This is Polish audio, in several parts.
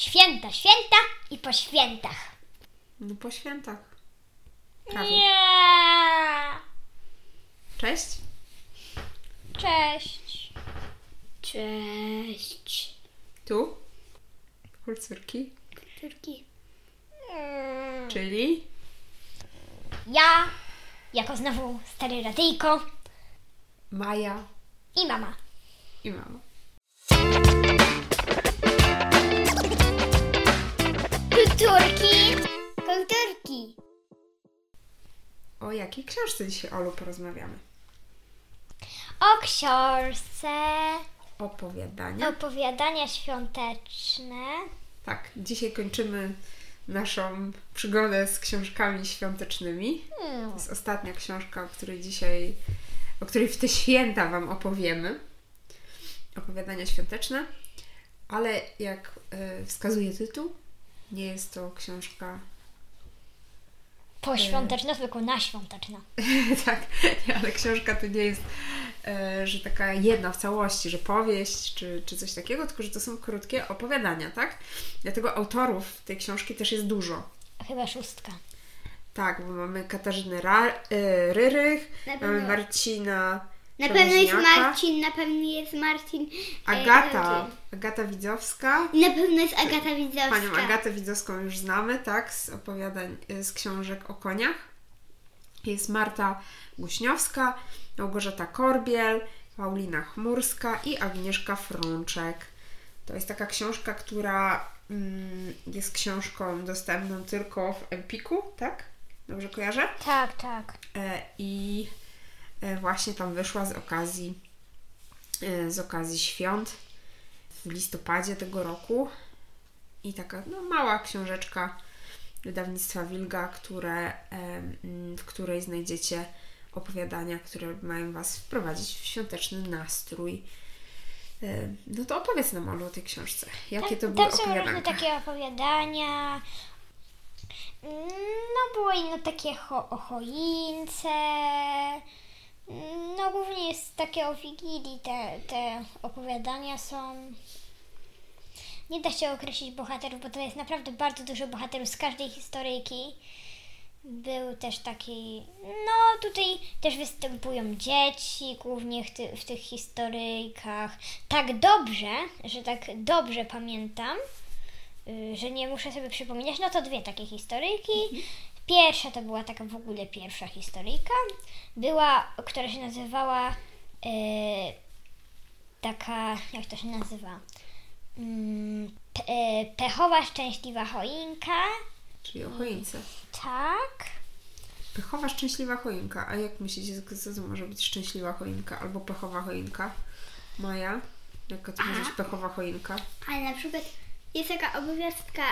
Święta, święta i po świętach. No po świętach. Nie. Cześć. Cześć. Cześć. Tu. Kulcyrki. Turki. Czyli Ja, jako znowu stary radyjko Maja i mama. i mama. Kulturki. Kulturki. O jakiej książce dzisiaj, Olu, porozmawiamy? O książce. Opowiadania. Opowiadania świąteczne. Tak, dzisiaj kończymy naszą przygodę z książkami świątecznymi. Hmm. To jest ostatnia książka, o której dzisiaj, o której w te święta Wam opowiemy. Opowiadania świąteczne, ale jak y, wskazuje tytuł, nie jest to książka Poświąteczna, tylko na świąteczna. tak, nie, ale książka to nie jest, e, że taka jedna w całości, że powieść czy, czy coś takiego, tylko że to są krótkie opowiadania, tak? Dlatego autorów tej książki też jest dużo. Chyba szóstka. Tak, bo mamy Katarzynę Ra, e, Ryrych, mamy Marcina Na pewno jest Marcin, na pewno jest Marcin. e, Agata, Radziej. Agata Widzowska. I na pewno jest Agata Widzowska. Panią Agatę Widzowską już znamy, tak, z opowiadań, y, z książek o koniach. Jest Marta Guśniowska, Małgorzata Korbiel, Paulina Chmurska i Agnieszka Frączek. To jest taka książka, która mm, jest książką dostępną tylko w Empiku, tak? Dobrze kojarzę? Tak, tak. E, I e, właśnie tam wyszła z okazji e, z okazji świąt w listopadzie tego roku. I taka no, mała książeczka wydawnictwa Wilga, które, e, mm, w której znajdziecie opowiadania, które mają Was wprowadzić w świąteczny nastrój. E, No to opowiedz nam Olu o tej książce. Jakie to tam, były tam są różne takie opowiadania. No było inno takie cho- o choince. No głównie jest takie o Wigilii te, te opowiadania są. Nie da się określić bohaterów, bo to jest naprawdę bardzo dużo bohaterów z każdej historyjki. Był też taki, no tutaj też występują dzieci, głównie w, ty, w tych historyjkach. Tak dobrze, że tak dobrze pamiętam, y, że nie muszę sobie przypominać, no to dwie takie historyjki. Pierwsza to była taka w ogóle pierwsza historyjka. Była, która się nazywała y, taka, jak to się nazywa? Mm, pe, e, pechowa szczęśliwa choinka. Czyli o choince. Tak. Pechowa szczęśliwa choinka. A jak myślicie, co to może być szczęśliwa choinka albo pechowa choinka? Maja? Jaka to może być pechowa choinka? Ale na przykład jest taka opowiastka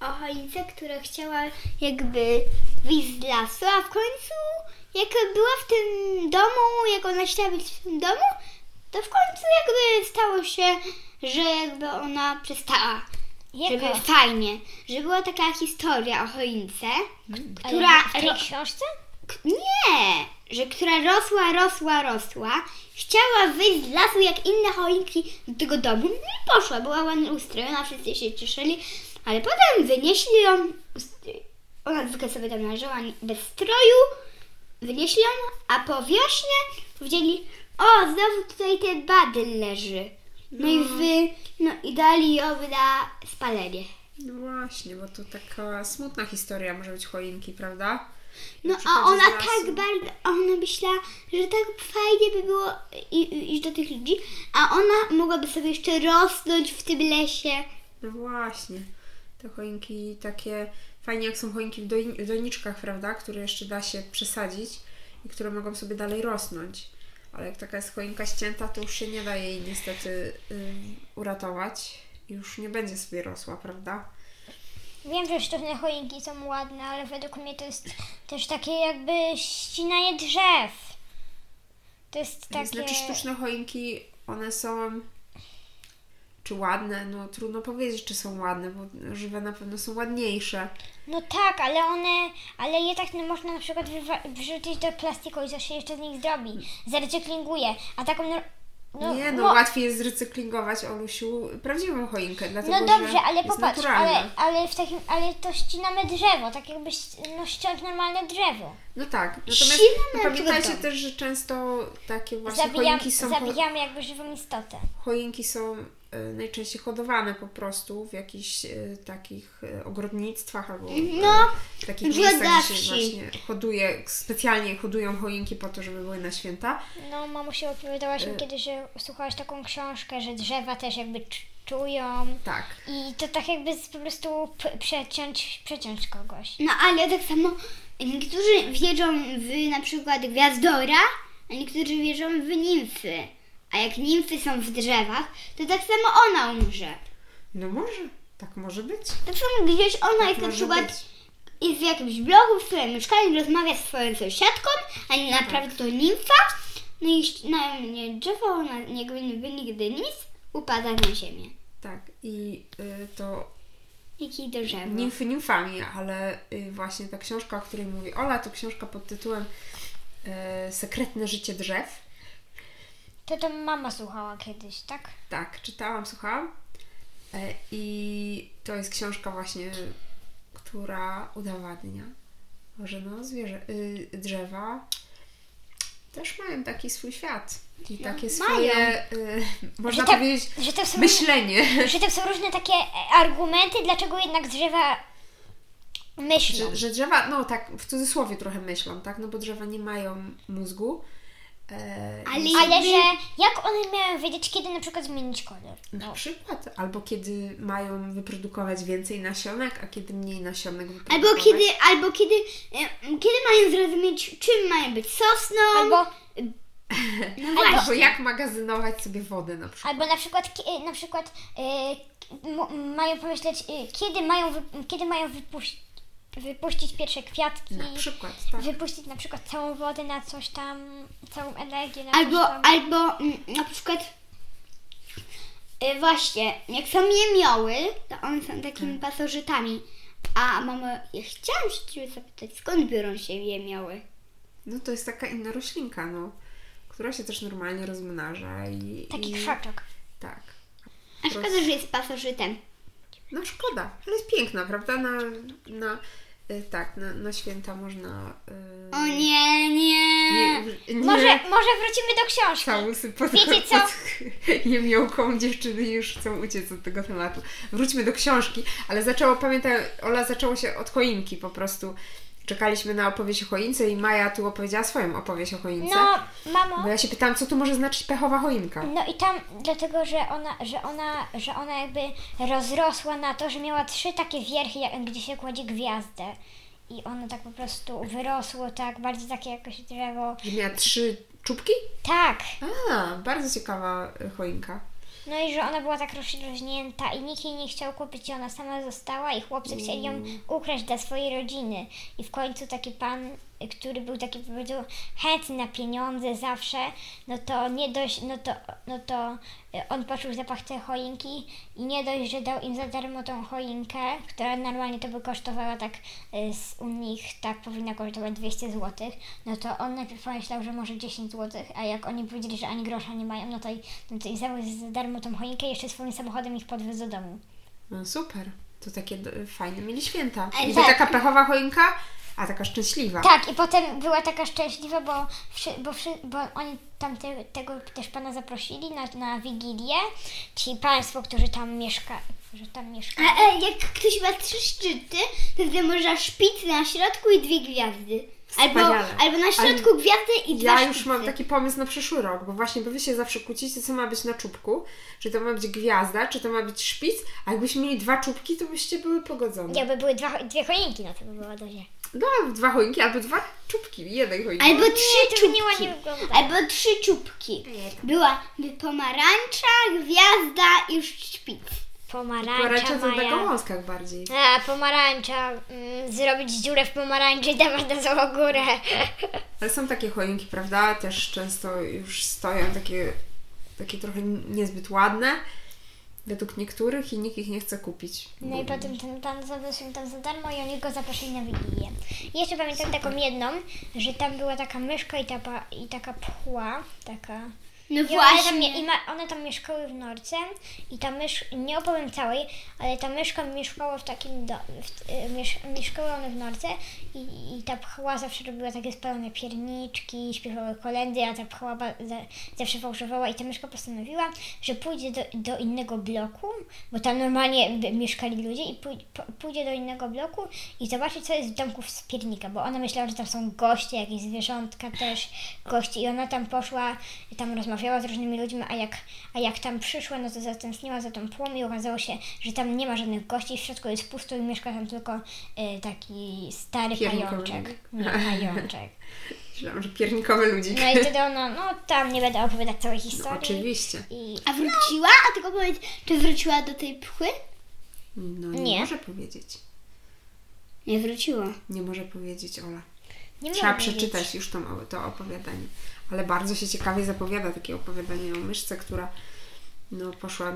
o choince, która chciała jakby wyjść z lasu, a w końcu jak była w tym domu, jak ona chciała być w tym domu, to w końcu jakby stało się, że jakby ona przestała. Żeby fajnie, że była taka historia o choince, Ale która... w tej książce? K- Nie, że która rosła, rosła, rosła, chciała wyjść z lasu jak inne choinki do tego domu, no i poszła, była ładnie ustrojona, wszyscy się cieszyli, ale potem wynieśli ją, ona zwykle sobie tam leżała bez stroju, wynieśli ją, a po wiośnie powiedzieli, o, znowu tutaj ten badyl leży. No, i wy, no i dali ją na spalenie. No właśnie, bo to taka smutna historia może być choinki, prawda? No a ona tak bardzo, ona myślała, że tak fajnie by było iść do tych ludzi, a ona mogłaby sobie jeszcze rosnąć w tym lesie. No właśnie. Te choinki takie fajnie jak są choinki w, doniczkach, prawda? Które jeszcze da się przesadzić i które mogą sobie dalej rosnąć. Ale jak taka jest choinka ścięta, to już się nie da jej niestety y, uratować. Już nie będzie sobie rosła, prawda? Wiem, że sztuczne choinki są ładne, ale według mnie to jest też takie jakby ścinanie drzew. To jest takie... Znaczy sztuczne choinki, one są czy ładne? No trudno powiedzieć, czy są ładne, bo żywe na pewno są ładniejsze. No tak, ale one, ale je tak można na przykład wrzucić do plastiku i coś się jeszcze z nich zrobi. Zarecyklinguje. A taką, No, nie, no mo- łatwiej jest zrecyklingować, Olusiu, prawdziwą choinkę, dlatego No dobrze, że ale popatrz, ale, ale w takim, ale to ścinamy drzewo, tak jakbyś no, ściąć normalne drzewo. No tak, natomiast Ścinamy pamiętajcie też, że często takie właśnie Zabijam, choinki są, zabijamy jakby żywą istotę. choinki są najczęściej hodowane po prostu w jakichś e, takich e, ogrodnictwach albo No, takich miejscach, gdzie się właśnie hoduje, specjalnie hodują choinki po to, żeby były na święta. No, mamusi opowiadałaś mi Y- kiedyś, że słuchałaś taką książkę, że drzewa też jakby cz- czują Tak. i to tak jakby po prostu przeciąć, przeciąć kogoś. No ale tak samo niektórzy wierzą w na przykład gwiazdora, a niektórzy wierzą w nimfy. A jak nimfy są w drzewach, to tak samo ona umrze. No może, tak może być. Tak samo gdzieś ona jest na przykład być. jest w jakimś bloku, w swoim mieszkaniu, rozmawia z swoją sąsiadką, a nie naprawdę to nimfa. No i na mnie drzewo, ona nie gdy nigdy nic, upada na ziemię. Tak. I y, to Jaki drzewo. nimfy nimfami, ale y, właśnie ta książka, o której mówi Ola, to książka pod tytułem y, Sekretne życie drzew. To to mama słuchała kiedyś, tak? Tak, czytałam, słuchałam. E, I to jest książka właśnie, która udowadnia, że no zwierzę, y, drzewa też mają taki swój świat. I takie swoje, y, można tak- powiedzieć, Że to są myślenie. Że to są różne takie argumenty, dlaczego jednak drzewa myślą. Że, że drzewa, no tak, w cudzysłowie trochę myślą, tak? No bo drzewa nie mają mózgu. E, Ale Ale że jak one mają wiedzieć, kiedy na przykład zmienić kolor? Na No. przykład, albo kiedy mają wyprodukować więcej nasionek, a kiedy mniej nasionek Albo wyprodukować. kiedy, albo kiedy, e, kiedy mają zrozumieć, czym mają być sosną. Albo, no Albo jak magazynować sobie wodę na przykład. albo na przykład, kie- na przykład e, mają pomyśleć, e, kiedy mają, wy, kiedy mają wypuścić, wypuścić pierwsze kwiatki, Na przykład, tak. wypuścić na przykład całą wodę na coś tam, całą energię na Albo, coś tam. albo mm, na przykład e, właśnie, jak są jemioły, to one są takimi pasożytami. A mamo, ja chciałam się Ciebie zapytać, skąd biorą się jemioły? No to jest taka inna roślinka, no, która się też normalnie rozmnaża i... Taki i, krzaczok. Tak. A szkoda, że jest pasożytem. No szkoda, ale jest piękna, prawda? Na, na, y, tak, na, na święta można... y, O nie, nie. nie, nie Może, może wrócimy do książki. całusy pod, Wiecie co? pod jemiołką dziewczyny już chcą uciec od tego tematu. Wróćmy do książki, ale zaczęło, pamiętam, Ola zaczęło się od choinki po prostu. Czekaliśmy na opowieść o choince i Maja tu opowiedziała swoją opowieść o choince. No, mamo. Bo ja się pytałam, co tu może znaczyć pechowa choinka? No i tam dlatego, że ona, że ona, że ona jakby rozrosła na to, że miała trzy takie wierchy, gdzie się kładzie gwiazdę. I ono tak po prostu wyrosło, tak, bardzo takie jakoś drzewo. Że miała trzy czubki? Tak. A, bardzo ciekawa choinka. No i że ona była tak rozrośnięta i nikt jej nie chciał kupić i ona sama została i chłopcy chcieli ją ukraść dla swojej rodziny. I w końcu taki pan, który był taki po prostu chętny na pieniądze zawsze, no to nie dość, no to, no to y, on poczuł zapach tej choinki i nie dość, że dał im za darmo tą choinkę, która normalnie to by kosztowała tak y, z, u nich, tak powinna kosztować 200 zł, no to on najpierw pomyślał, że może 10 zł, a jak oni powiedzieli, że ani grosza nie mają, no to i, no to i zabrał za darmo tą choinkę i jeszcze swoim samochodem ich podwiózł do domu. No super. To takie fajne mieli święta. Ale I to tak. taka pechowa choinka, a taka szczęśliwa. Tak, i potem była taka szczęśliwa, bo, wszy, bo, wszy, bo oni tam te, tego też pana zaprosili na, na Wigilię. Ci państwo, którzy tam mieszka, którzy tam A mieszkają. e, jak ktoś ma trzy szczyty, to wtedy można szpic na środku i dwie gwiazdy. Albo, Wspaniale. albo na środku gwiazdy i dwa Ja już mam taki pomysł na przyszły rok, bo właśnie bo wy się zawsze kłócicie, co ma być na czubku. Czy to ma być gwiazda, czy to ma być szpic, a jakbyśmy mieli dwa czubki, to byście były pogodzone. Jakby były dwa, dwie choinki, no to by było dobrze. No, dwa choinki, albo dwa czubki, jednej choinki. Albo trzy czubki. Albo trzy czubki. Byłaby pomarańcza, gwiazda i już szpic. Pomarańcza, Pomarańcza to na gałązkach bardziej. A, pomarańcza. Mm, zrobić dziurę w pomarańczy i dawać na całą górę. Ale są takie choinki, prawda? Też często już stoją takie, takie trochę niezbyt ładne według niektórych i nikt ich nie chce kupić. No i potem ten pan zawiózł im tam za darmo i oni go zaprosili na Wigilię. I jeszcze pamiętam taką jedną, że tam była taka myszka i, ta, i taka pchła, taka No I one tam, właśnie. i ma, one tam mieszkały w Norce i ta mysz, nie opowiem całej, ale ta myszka mieszkała w takim, do, w, y, miesz, mieszkały one w Norce i, i ta pchła zawsze robiła takie spalone pierniczki, śpiewały kolendy, a ta pchła ba, za, zawsze fałszowała i ta myszka postanowiła, że pójdzie do, do innego bloku, bo tam normalnie mieszkali ludzie i pój, pójdzie do innego bloku i zobaczy, co jest w domku z piernika, bo ona myślała, że tam są goście, jakieś zwierzątka też, goście i ona tam poszła, tam rozmawiała z różnymi ludźmi, a jak, a jak tam przyszła, no to zatęskniła za tą płą i okazało się, że tam nie ma żadnych gości, w środku jest pusto i mieszka tam tylko y, taki stary pajączek. ludzi. Nie, pajączek. Myślałam, że piernikowy ludzik. No i wtedy ona, no tam nie będę opowiadać całej historii. Oczywiście. I A wróciła? A tylko powiedz, czy wróciła do tej pchły? No nie, Nie. może powiedzieć. Nie wróciła. Nie może powiedzieć Ola. nie Trzeba przeczytać już to, to opowiadanie. Ale bardzo się ciekawie zapowiada takie opowiadanie o myszce, która no, poszła,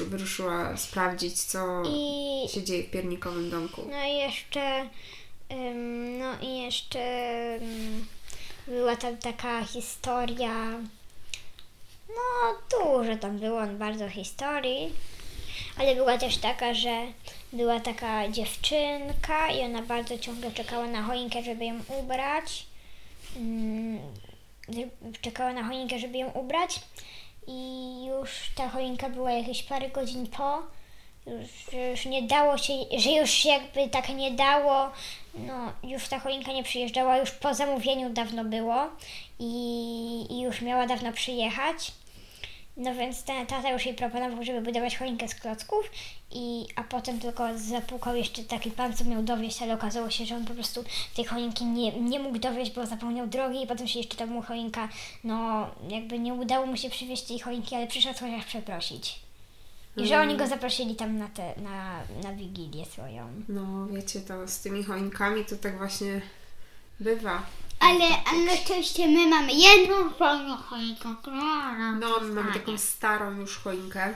wyruszyła sprawdzić, co I się dzieje w piernikowym domku. No i jeszcze, ym, no i jeszcze ym, była tam taka historia, no dużo tam było bardzo historii, ale była też taka, że była taka dziewczynka i ona bardzo ciągle czekała na choinkę, żeby ją ubrać. Ym, czekała na choinkę, żeby ją ubrać. I już ta choinka była jakieś parę godzin po, już, już nie dało się, że już jakby tak nie dało, no już ta choinka nie przyjeżdżała, już po zamówieniu dawno było i, i już miała dawno przyjechać. No więc ten tata już jej proponował, żeby budować choinkę z klocków, i, a potem tylko zapukał jeszcze taki pan, co miał dowieść, ale okazało się, że on po prostu tej choinki nie, nie mógł dowieść, bo zapomniał drogi i potem się jeszcze ta mu choinka, no jakby nie udało mu się przywieźć tej choinki, ale przyszedł chociaż przeprosić. I że oni go zaprosili tam na, te, na, na wigilię swoją. No wiecie, to z tymi choinkami to tak właśnie bywa. Ale, na szczęście my mamy jedną fajną choinkę, która No, my mamy taką starą już choinkę,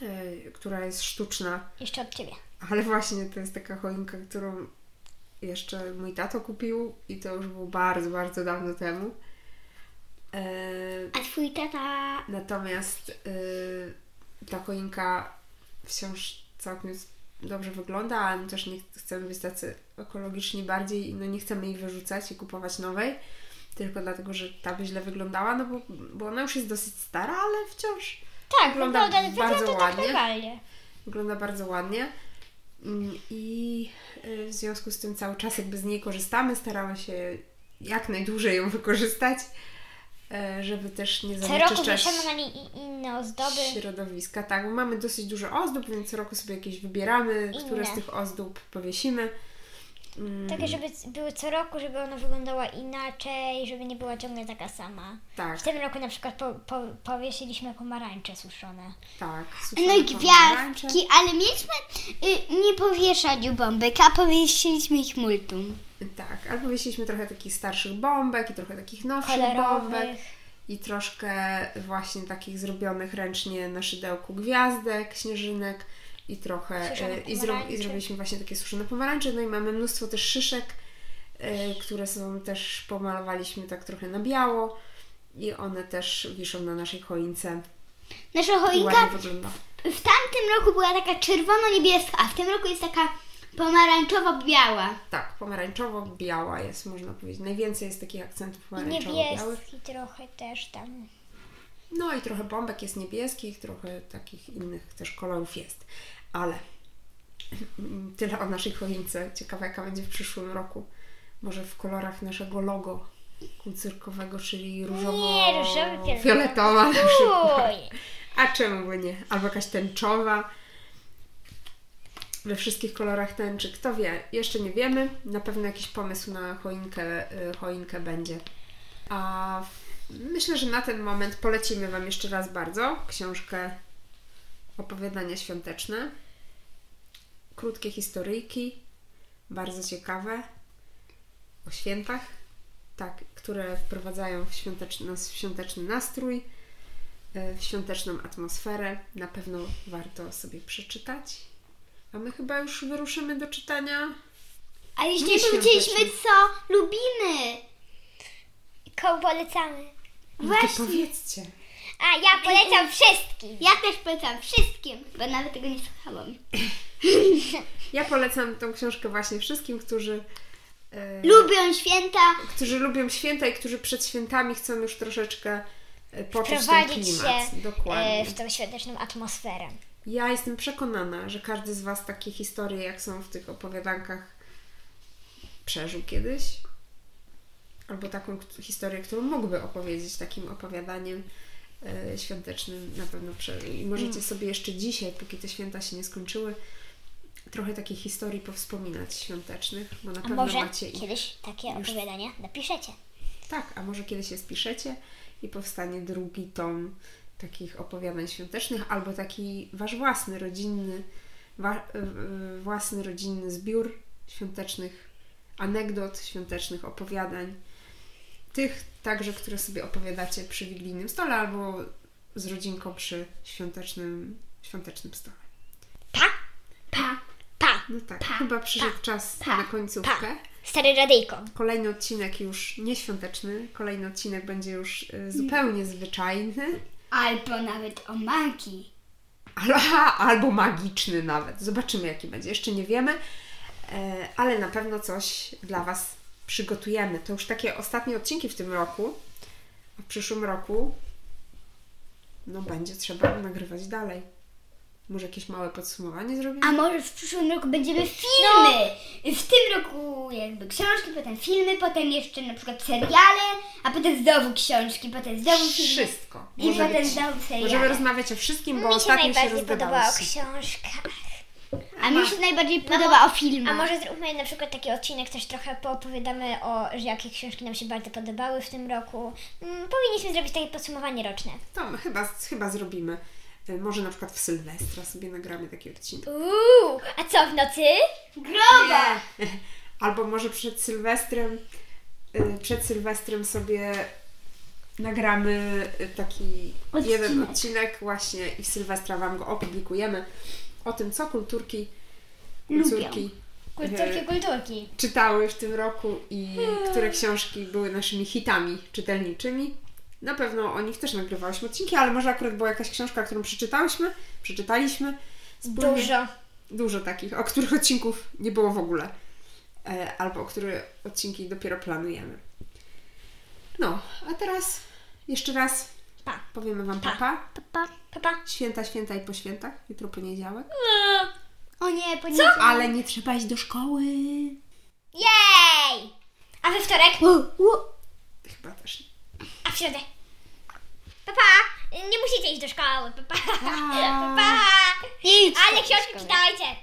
yy, która jest sztuczna. Jeszcze od ciebie. Ale właśnie to jest taka choinka, którą jeszcze mój tato kupił i to już było bardzo, bardzo dawno temu. Yy, A twój tata... natomiast yy, ta choinka wciąż całkiem dobrze wygląda, ale my też nie chcemy być tacy ekologiczni bardziej, no nie chcemy jej wyrzucać i kupować nowej, tylko dlatego, że ta by źle wyglądała, no bo, bo ona już jest dosyć stara, ale wciąż Tak, Wygląda wygląda, bardzo wygląda tak ładnie. normalnie. Wygląda bardzo ładnie. Mm, I y, w związku z tym cały czas jakby z niej korzystamy, staramy się jak najdłużej ją wykorzystać, żeby też nie Co roku zanieczyszczać niej i- inne ozdoby. środowiska. Tak, bo mamy dosyć dużo ozdób, więc co roku sobie jakieś wybieramy, które Inne. z tych ozdób powiesimy. Mm, Takie, żeby były co roku, żeby ona wyglądała inaczej, żeby nie była ciągle taka sama. tak, W tym roku na przykład po, po, powiesiliśmy pomarańcze suszone. tak. No i suszone gwiazdki, ale mieliśmy y, nie powieszać bombek, a powiesiliśmy ich multum. Tak, ale powiesiliśmy trochę takich starszych bombek i trochę takich nowszych bombek. Kolorowych. i troszkę właśnie takich zrobionych ręcznie na szydełku gwiazdek, śnieżynek i trochę e, i, zro, i zrobiliśmy właśnie takie suszone pomarańcze, no i mamy mnóstwo też szyszek, e, które są też pomalowaliśmy tak trochę na biało i one też wiszą na naszej choince Nasza choinka w tamtym roku była taka czerwono-niebieska, a w tym roku jest taka pomarańczowo-biała. Tak, pomarańczowo-biała jest, można powiedzieć. Najwięcej jest takich akcentów I pomarańczowo-białych. niebieski trochę też tam. No i trochę bombek jest niebieskich, trochę takich innych też kolorów jest. Ale tyle o naszej choince. Ciekawe jaka będzie w przyszłym roku. Może w kolorach naszego logo kulcyrkowego, czyli Nie, różowo różowy, fioletowy. fioletowa na przykład. A czemu by nie? Albo jakaś tęczowa. We wszystkich kolorach tęczy. Kto wie? Jeszcze nie wiemy. Na pewno jakiś pomysł na choinkę, y, choinkę będzie. A myślę, że na ten moment polecimy Wam jeszcze raz bardzo książkę Opowiadania świąteczne. Krótkie historyjki, bardzo ciekawe, o świętach, tak, które wprowadzają w świąteczny, nas w świąteczny nastrój, y, w świąteczną atmosferę. Na pewno warto sobie przeczytać. A my chyba już wyruszymy do czytania. A jeszcze Nie powiedzieliśmy, co lubimy. Koło polecamy. Właśnie. powiedzcie. A ja polecam wszystkim. Ja też polecam wszystkim, bo nawet tego nie słuchałam. Ja polecam tą książkę właśnie wszystkim, którzy, e, Lubią święta. którzy lubią święta i którzy przed świętami chcą już troszeczkę e, poczuć ten Wprowadzić klimat. się Dokładnie. e, w tą świąteczną atmosferę. Ja jestem przekonana, że każdy z Was takie historie, jak są w tych opowiadankach, przeżył kiedyś. Albo taką historię, którą mógłby opowiedzieć takim opowiadaniem e, świątecznym na pewno przeżył. I możecie Mm. sobie jeszcze dzisiaj, póki te święta się nie skończyły, trochę takich historii powspominać świątecznych, bo na A pewno może macie ich. kiedyś takie opowiadania napiszecie. Tak, a może kiedyś je spiszecie i powstanie drugi tom takich opowiadań świątecznych, albo taki wasz własny, rodzinny, wa- y- własny rodzinny zbiór świątecznych anegdot, świątecznych opowiadań. Tych także, które sobie opowiadacie przy wigilijnym stole albo z rodzinką przy świątecznym, świątecznym stole. Pa, pa, pa. No tak, chyba przyszedł czas pa, na końcówkę. pa. Stary radyjko. Kolejny odcinek już nieświąteczny, kolejny odcinek będzie już y, zupełnie zwyczajny, Albo nawet o magii. al- albo magiczny nawet. Zobaczymy jaki będzie, jeszcze nie wiemy, e, ale na pewno coś dla Was przygotujemy. To już takie ostatnie odcinki w tym roku, a w przyszłym roku no będzie trzeba nagrywać dalej. Może jakieś małe podsumowanie zrobimy? A może w przyszłym roku będziemy filmy? W tym roku jakby książki, potem filmy, potem jeszcze na przykład seriale, a potem znowu książki, potem znowu filmy. Wszystko. I Może potem być. znowu seriale. Możemy rozmawiać o wszystkim, bo Mi się ostatnio się najbardziej podobało o książkach. A mi się najbardziej No podoba o filmach. A może zróbmy na przykład taki odcinek, też trochę poopowiadamy o, że jakie książki nam się bardzo podobały w tym roku. Mm, powinniśmy zrobić takie podsumowanie roczne. To my chyba, chyba zrobimy. Y, Może na przykład w Sylwestra sobie nagramy taki odcinek. Uuu, a co w nocy? Groba! Albo może przed Sylwestrem, y, przed Sylwestrem sobie nagramy y, taki Odcinek. jeden odcinek właśnie i w Sylwestra Wam go opublikujemy o tym, co kulturki, Lubią. kulturki Kulturki, kulturki. czytały w tym roku i które książki były naszymi hitami czytelniczymi. Na pewno o nich też nagrywałyśmy odcinki, ale może akurat była jakaś książka, którą przeczytałyśmy, przeczytaliśmy. wspólnie. Dużo. Dużo takich, o których odcinków nie było w ogóle. E, albo o które odcinki dopiero planujemy. No, a teraz jeszcze raz Pa. powiemy Wam Pa. papa. Papa. Papa. Święta, święta i po świętach. Jutro poniedziałek. O nie, poniedziałek. Ale nie trzeba iść do szkoły. Jej! A we wtorek? U, u. Chyba też nie. A w środę? Papa! Nie musicie iść do szkoły. Papa. Pa. Papa. Idź Ale do książki szkoły. czytajcie.